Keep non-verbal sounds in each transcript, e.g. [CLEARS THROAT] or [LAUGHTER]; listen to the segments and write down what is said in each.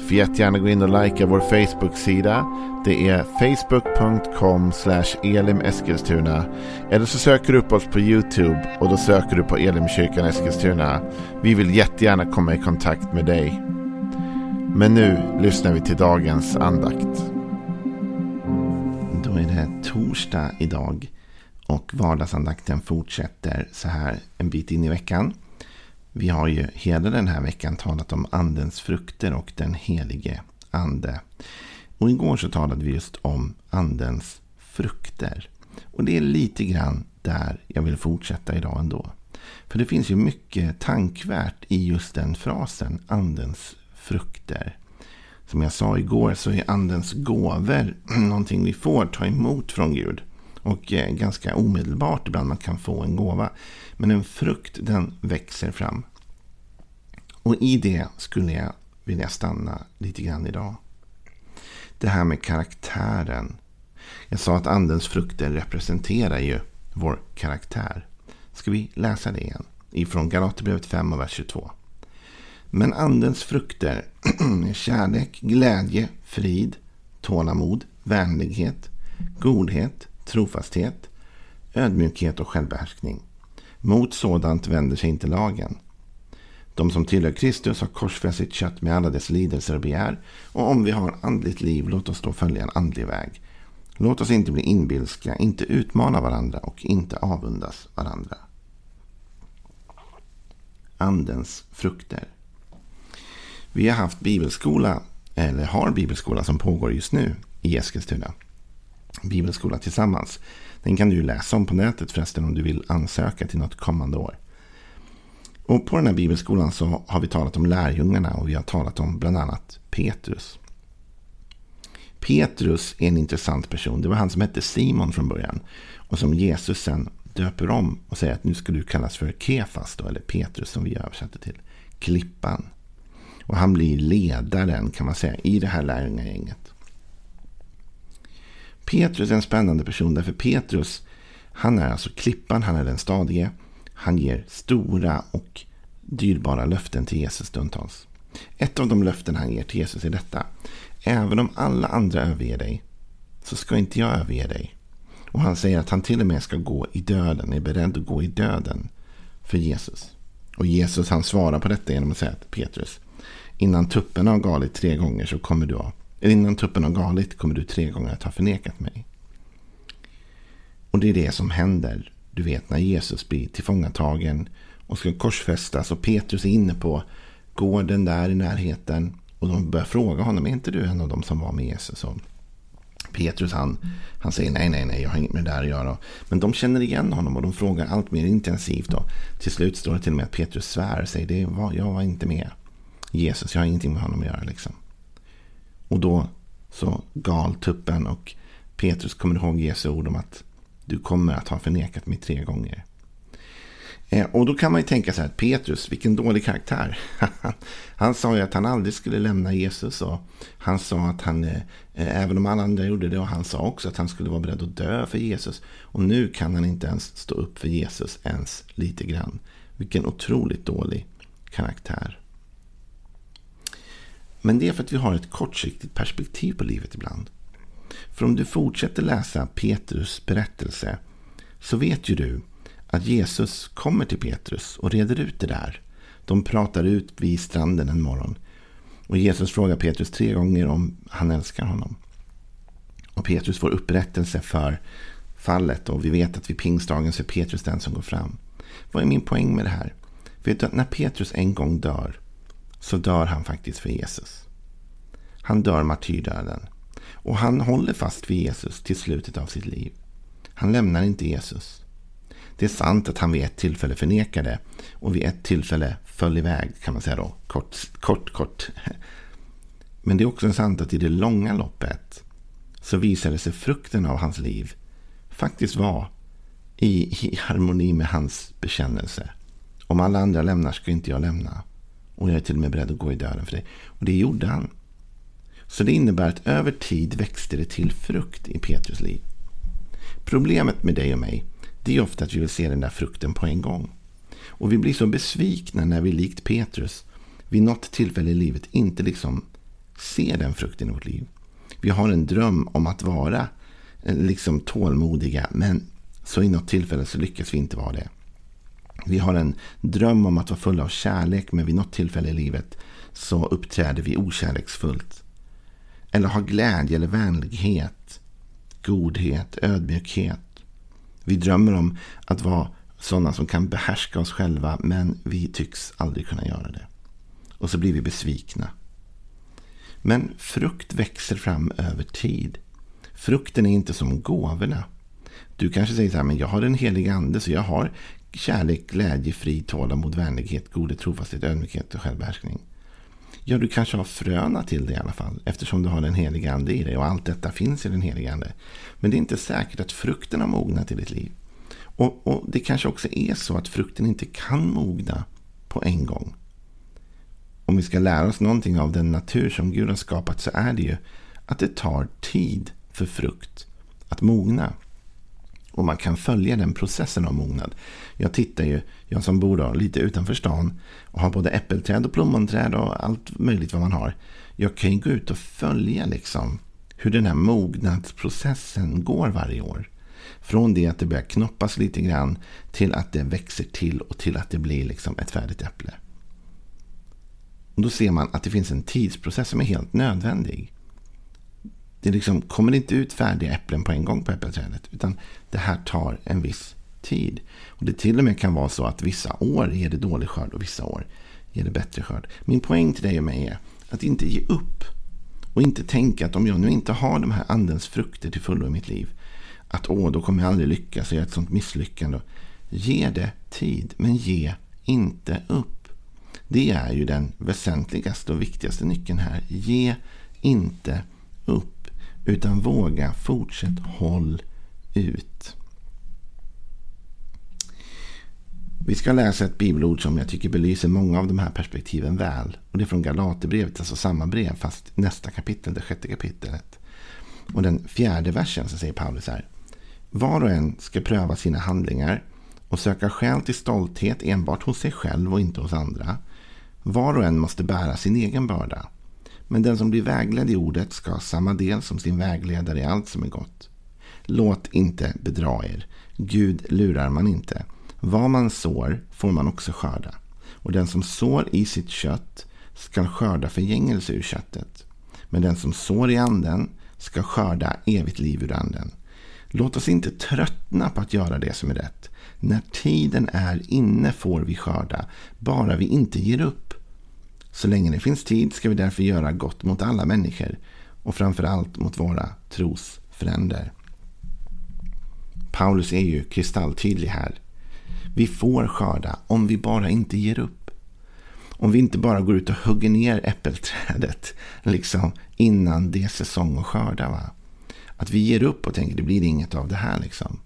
Får jättegärna gå in och likea vår Facebook-sida. Det är facebook.com elimeskilstuna. Eller så söker du upp oss på YouTube och då söker du på Elimkyrkan Eskilstuna. Vi vill jättegärna komma i kontakt med dig. Men nu lyssnar vi till dagens andakt. Då är det torsdag idag och vardagsandakten fortsätter så här en bit in i veckan. Vi har ju hela den här veckan talat om andens frukter och den helige ande. Och igår så talade vi just om andens frukter. Och det är lite grann där jag vill fortsätta idag ändå. För det finns ju mycket tankvärt i just den frasen, andens frukter. Som jag sa igår så är andens gåvor [CLEARS THROAT] någonting vi får ta emot från Gud. Och eh, ganska omedelbart ibland man kan få en gåva. Men en frukt den växer fram. Och i det skulle jag vilja stanna lite grann idag. Det här med karaktären. Jag sa att andens frukter representerar ju vår karaktär. Ska vi läsa det igen? Ifrån Galaterbrevet 5 och vers 22. Men andens frukter är [CLEARS THROAT] kärlek, glädje, frid, tålamod, vänlighet, godhet, trofasthet, ödmjukhet och självbehärskning. Mot sådant vänder sig inte lagen. De som tillhör Kristus har korsfäst sitt kött med alla dess lidelser och begär. Och om vi har andligt liv, låt oss då följa en andlig väg. Låt oss inte bli inbilska, inte utmana varandra och inte avundas varandra. Andens frukter. Vi har haft bibelskola, eller har bibelskola som pågår just nu i Eskilstuna. Bibelskola tillsammans. Den kan du läsa om på nätet förresten om du vill ansöka till något kommande år. Och på den här bibelskolan så har vi talat om lärjungarna och vi har talat om bland annat Petrus. Petrus är en intressant person. Det var han som hette Simon från början. Och som Jesus sen döper om och säger att nu ska du kallas för Kefas då, eller Petrus som vi översätter till. Klippan. Och han blir ledaren kan man säga i det här lärjungagänget. Petrus är en spännande person därför Petrus han är alltså klippan, han är den stadige. Han ger stora och dyrbara löften till Jesus stundtals. Ett av de löften han ger till Jesus är detta. Även om alla andra överger dig så ska inte jag överge dig. Och han säger att han till och med ska gå i döden, är beredd att gå i döden för Jesus. Och Jesus han svarar på detta genom att säga till Petrus, innan tuppen har galit tre gånger så kommer du att, innan tuppen har galit kommer du tre gånger att ha förnekat mig. Och det är det som händer du vet när Jesus blir tillfångatagen och ska korsfästas och Petrus är inne på gården där i närheten. Och de börjar fråga honom, är inte du en av dem som var med Jesus? Och Petrus han, han säger nej, nej, nej, jag har inget med det där att göra. Men de känner igen honom och de frågar allt mer intensivt. Och till slut står det till och med att Petrus svär och säger, det var, jag var inte med. Jesus, jag har ingenting med honom att göra. Liksom. Och då så gal tuppen och Petrus kommer ihåg Jesu ord om att du kommer att ha förnekat mig tre gånger. Eh, och då kan man ju tänka så här, Petrus, vilken dålig karaktär. [LAUGHS] han sa ju att han aldrig skulle lämna Jesus. Och han sa att han, eh, eh, även om alla andra gjorde det, och han sa också att han skulle vara beredd att dö för Jesus. Och nu kan han inte ens stå upp för Jesus ens lite grann. Vilken otroligt dålig karaktär. Men det är för att vi har ett kortsiktigt perspektiv på livet ibland. För om du fortsätter läsa Petrus berättelse så vet ju du att Jesus kommer till Petrus och reder ut det där. De pratar ut vid stranden en morgon. Och Jesus frågar Petrus tre gånger om han älskar honom. Och Petrus får upprättelse för fallet och vi vet att vid pingstdagen så är Petrus den som går fram. Vad är min poäng med det här? Vet du att när Petrus en gång dör så dör han faktiskt för Jesus. Han dör martyrdöden. Och han håller fast vid Jesus till slutet av sitt liv. Han lämnar inte Jesus. Det är sant att han vid ett tillfälle förnekade och vid ett tillfälle föll iväg kan man säga då. Kort, kort, kort. [LAUGHS] Men det är också sant att i det långa loppet så visade sig frukten av hans liv faktiskt vara i, i harmoni med hans bekännelse. Om alla andra lämnar ska inte jag lämna. Och jag är till och med beredd att gå i döden för dig. Och det gjorde han. Så det innebär att över tid växte det till frukt i Petrus liv. Problemet med dig och mig, det är ofta att vi vill se den där frukten på en gång. Och vi blir så besvikna när vi likt Petrus vid något tillfälle i livet inte liksom ser den frukten i vårt liv. Vi har en dröm om att vara eh, liksom tålmodiga, men så i något tillfälle så lyckas vi inte vara det. Vi har en dröm om att vara fulla av kärlek, men vid något tillfälle i livet så uppträder vi okärleksfullt. Eller har glädje eller vänlighet, godhet, ödmjukhet. Vi drömmer om att vara sådana som kan behärska oss själva, men vi tycks aldrig kunna göra det. Och så blir vi besvikna. Men frukt växer fram över tid. Frukten är inte som gåvorna. Du kanske säger så här, men jag har en helig ande, så jag har kärlek, glädje, frid, tålamod, vänlighet, godhet, trofasthet, ödmjukhet och självbehärskning. Ja, du kanske har fröna till det i alla fall, eftersom du har den helige ande i dig och allt detta finns i den helige ande. Men det är inte säkert att frukten har mognat i ditt liv. Och, och det kanske också är så att frukten inte kan mogna på en gång. Om vi ska lära oss någonting av den natur som Gud har skapat så är det ju att det tar tid för frukt att mogna. Och man kan följa den processen av mognad. Jag tittar ju, jag som bor då, lite utanför stan och har både äppelträd och plommonträd och allt möjligt vad man har. Jag kan ju gå ut och följa liksom hur den här mognadsprocessen går varje år. Från det att det börjar knoppas lite grann till att det växer till och till att det blir liksom ett färdigt äpple. Och då ser man att det finns en tidsprocess som är helt nödvändig. Det liksom kommer inte ut färdiga äpplen på en gång på äppelträdet. Utan det här tar en viss tid. Och det till och med kan vara så att vissa år ger det dålig skörd och vissa år ger det bättre skörd. Min poäng till dig och mig är att inte ge upp. Och inte tänka att om jag nu inte har de här andens frukter till fullo i mitt liv. Att åh, då kommer jag aldrig lyckas och göra ett sånt misslyckande. Ge det tid, men ge inte upp. Det är ju den väsentligaste och viktigaste nyckeln här. Ge inte upp. Utan våga, fortsätt, håll ut. Vi ska läsa ett bibelord som jag tycker belyser många av de här perspektiven väl. Och Det är från Galaterbrevet, alltså samma brev fast nästa kapitel, det sjätte kapitlet. Och den fjärde versen så säger Paulus här. Var och en ska pröva sina handlingar och söka skäl till stolthet enbart hos sig själv och inte hos andra. Var och en måste bära sin egen börda. Men den som blir vägledd i ordet ska ha samma del som sin vägledare i allt som är gott. Låt inte bedra er. Gud lurar man inte. Vad man sår får man också skörda. Och den som sår i sitt kött ska skörda förgängelse ur köttet. Men den som sår i anden ska skörda evigt liv ur anden. Låt oss inte tröttna på att göra det som är rätt. När tiden är inne får vi skörda, bara vi inte ger upp. Så länge det finns tid ska vi därför göra gott mot alla människor och framför allt mot våra trosfränder. Paulus är ju kristalltydlig här. Vi får skörda om vi bara inte ger upp. Om vi inte bara går ut och hugger ner äppelträdet liksom innan det är säsong att skörda. Va? Att vi ger upp och tänker det blir inget av det här. liksom.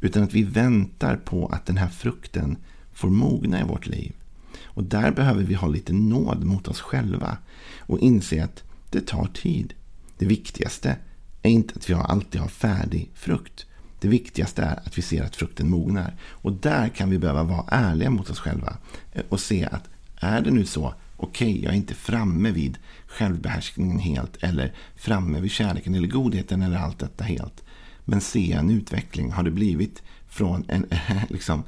Utan att vi väntar på att den här frukten får mogna i vårt liv. Och där behöver vi ha lite nåd mot oss själva och inse att det tar tid. Det viktigaste är inte att vi alltid har färdig frukt. Det viktigaste är att vi ser att frukten mognar. Och där kan vi behöva vara ärliga mot oss själva och se att är det nu så, okej, okay, jag är inte framme vid självbehärskningen helt eller framme vid kärleken eller godheten eller allt detta helt. Men se en utveckling. Har det blivit från en, [LAUGHS] liksom,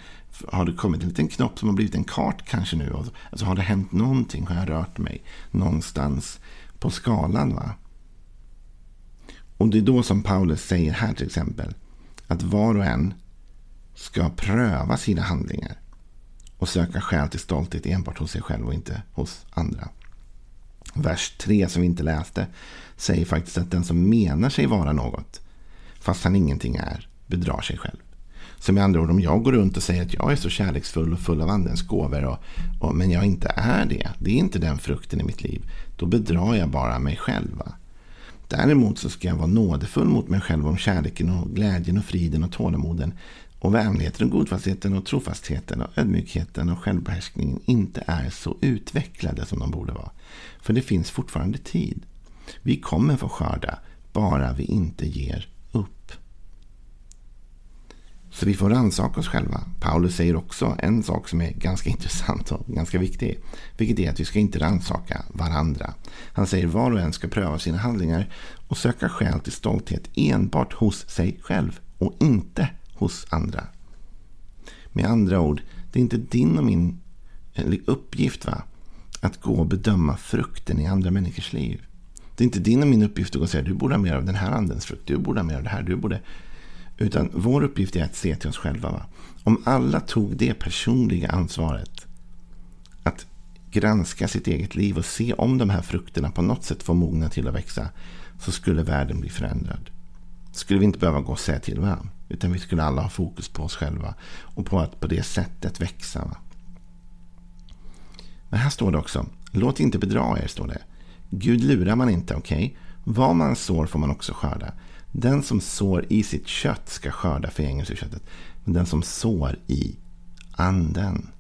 har det kommit en liten knopp som har blivit en kart kanske nu? Alltså har det hänt någonting? Har jag rört mig någonstans på skalan? va? Och det är då som Paulus säger här till exempel. Att var och en ska pröva sina handlingar. Och söka skäl till stolthet enbart hos sig själv och inte hos andra. Vers 3 som vi inte läste säger faktiskt att den som menar sig vara något fast han ingenting är bedrar sig själv. Så med andra ord, om jag går runt och säger att jag är så kärleksfull och full av andens gåvor, och, och, men jag inte är det, det är inte den frukten i mitt liv, då bedrar jag bara mig själv. Däremot så ska jag vara nådefull mot mig själv om kärleken och glädjen och friden och tålamoden. och vänligheten och godfastheten och trofastheten och ödmjukheten och självbehärskningen inte är så utvecklade som de borde vara. För det finns fortfarande tid. Vi kommer få skörda, bara vi inte ger upp. Så vi får rannsaka oss själva. Paulus säger också en sak som är ganska [LAUGHS] intressant och ganska viktig. Vilket är att vi ska inte rannsaka varandra. Han säger var och en ska pröva sina handlingar och söka skäl till stolthet enbart hos sig själv och inte hos andra. Med andra ord, det är inte din och min eh, uppgift va? att gå och bedöma frukten i andra människors liv. Det är inte din och min uppgift att gå och säga du borde ha mer av den här andens frukt, du borde ha mer av det här, du borde... Utan vår uppgift är att se till oss själva. Va? Om alla tog det personliga ansvaret att granska sitt eget liv och se om de här frukterna på något sätt får mogna till att växa så skulle världen bli förändrad. Skulle vi inte behöva gå och säga till varandra. Utan vi skulle alla ha fokus på oss själva och på att på det sättet växa. Va? Men här står det också, låt inte bedra er, står det. Gud lurar man inte, okej? Okay? Vad man sår får man också skörda. Den som sår i sitt kött ska skörda förgängelseköttet. Men den som sår i anden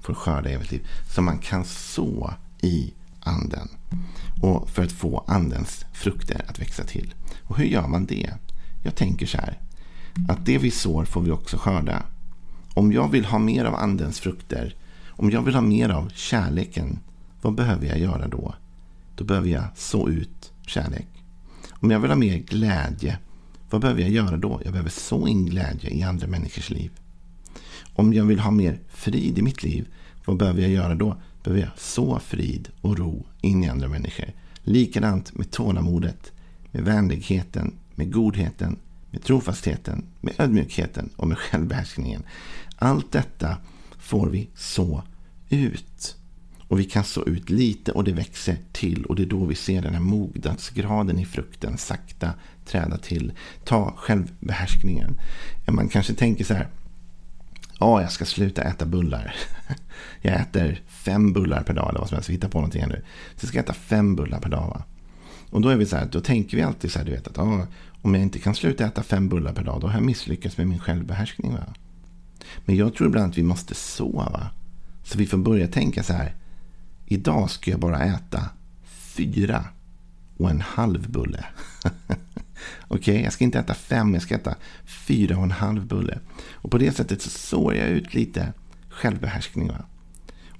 får skörda evigt liv. Så man kan så i anden. Och för att få andens frukter att växa till. Och hur gör man det? Jag tänker så här. Att det vi sår får vi också skörda. Om jag vill ha mer av andens frukter. Om jag vill ha mer av kärleken. Vad behöver jag göra då? Då behöver jag så ut kärlek. Om jag vill ha mer glädje. Vad behöver jag göra då? Jag behöver så in glädje i andra människors liv. Om jag vill ha mer frid i mitt liv. Vad behöver jag göra då? Behöver jag så frid och ro in i andra människor. Likadant med tålamodet, med vänligheten, med godheten, med trofastheten, med ödmjukheten och med självbehärskningen. Allt detta får vi så ut. Och vi kan så ut lite och det växer till och det är då vi ser den här mognadsgraden i frukten sakta träda till. Ta självbehärskningen. Man kanske tänker så här. Ja, jag ska sluta äta bullar. [LAUGHS] Jag äter fem bullar per dag eller vad som helst. Vi hittar på någonting nu. Så jag ska äta fem bullar per dag. Va? Och då är vi så här, då tänker vi alltid så här, du vet att ah, om jag inte kan sluta äta fem bullar per dag, då har jag misslyckats med min självbehärskning. Va? Men jag tror ibland att vi måste sova. Så vi får börja tänka så här, idag ska jag bara äta fyra och en halv bulle. [LAUGHS] Okej, okay, jag ska inte äta fem, jag ska äta fyra och en halv bulle. Och på det sättet så sår jag ut lite självbehärskning. Va?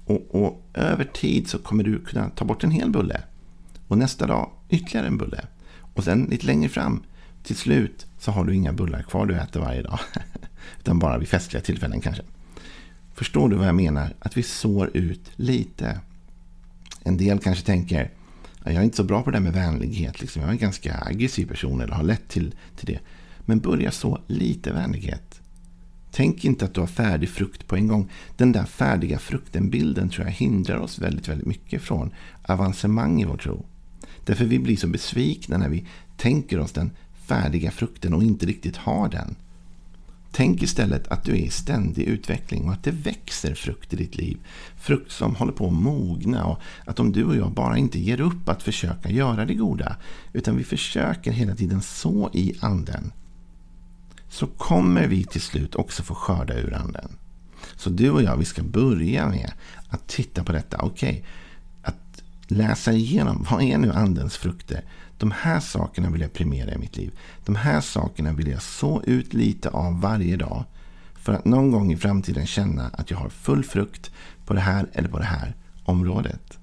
Och, och över tid så kommer du kunna ta bort en hel bulle. Och nästa dag ytterligare en bulle. Och sen lite längre fram, till slut så har du inga bullar kvar du äter varje dag. [LAUGHS] Utan bara vid festliga tillfällen kanske. Förstår du vad jag menar? Att vi sår ut lite. En del kanske tänker, jag är inte så bra på det där med vänlighet. Liksom. Jag är en ganska aggressiv person eller har lätt till, till det. Men börja så lite vänlighet. Tänk inte att du har färdig frukt på en gång. Den där färdiga frukten-bilden tror jag hindrar oss väldigt, väldigt mycket från avancemang i vår tro. Därför vi blir så besvikna när vi tänker oss den färdiga frukten och inte riktigt har den. Tänk istället att du är i ständig utveckling och att det växer frukt i ditt liv. Frukt som håller på att mogna och att om du och jag bara inte ger upp att försöka göra det goda utan vi försöker hela tiden så i anden så kommer vi till slut också få skörda ur anden. Så du och jag, vi ska börja med att titta på detta. Okej, okay, att läsa igenom, vad är nu andens frukter? De här sakerna vill jag primera i mitt liv. De här sakerna vill jag så ut lite av varje dag. För att någon gång i framtiden känna att jag har full frukt på det här eller på det här området.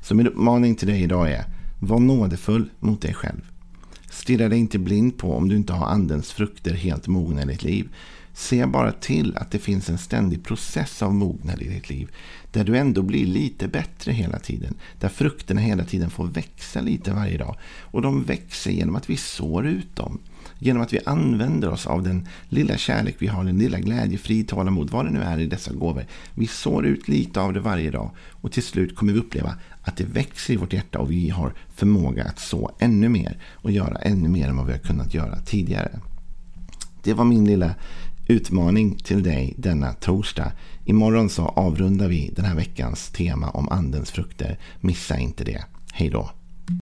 Så min uppmaning till dig idag är, var nådefull mot dig själv. Stirra dig inte blind på om du inte har andens frukter helt mogna i ditt liv. Se bara till att det finns en ständig process av mognad i ditt liv. Där du ändå blir lite bättre hela tiden. Där frukterna hela tiden får växa lite varje dag. Och de växer genom att vi sår ut dem. Genom att vi använder oss av den lilla kärlek vi har, den lilla glädje, frid, tålamod, vad det nu är i dessa gåvor. Vi sår ut lite av det varje dag. Och till slut kommer vi uppleva att det växer i vårt hjärta och vi har förmåga att så ännu mer och göra ännu mer än vad vi har kunnat göra tidigare. Det var min lilla utmaning till dig denna torsdag. Imorgon så avrundar vi den här veckans tema om andens frukter. Missa inte det. Hej då!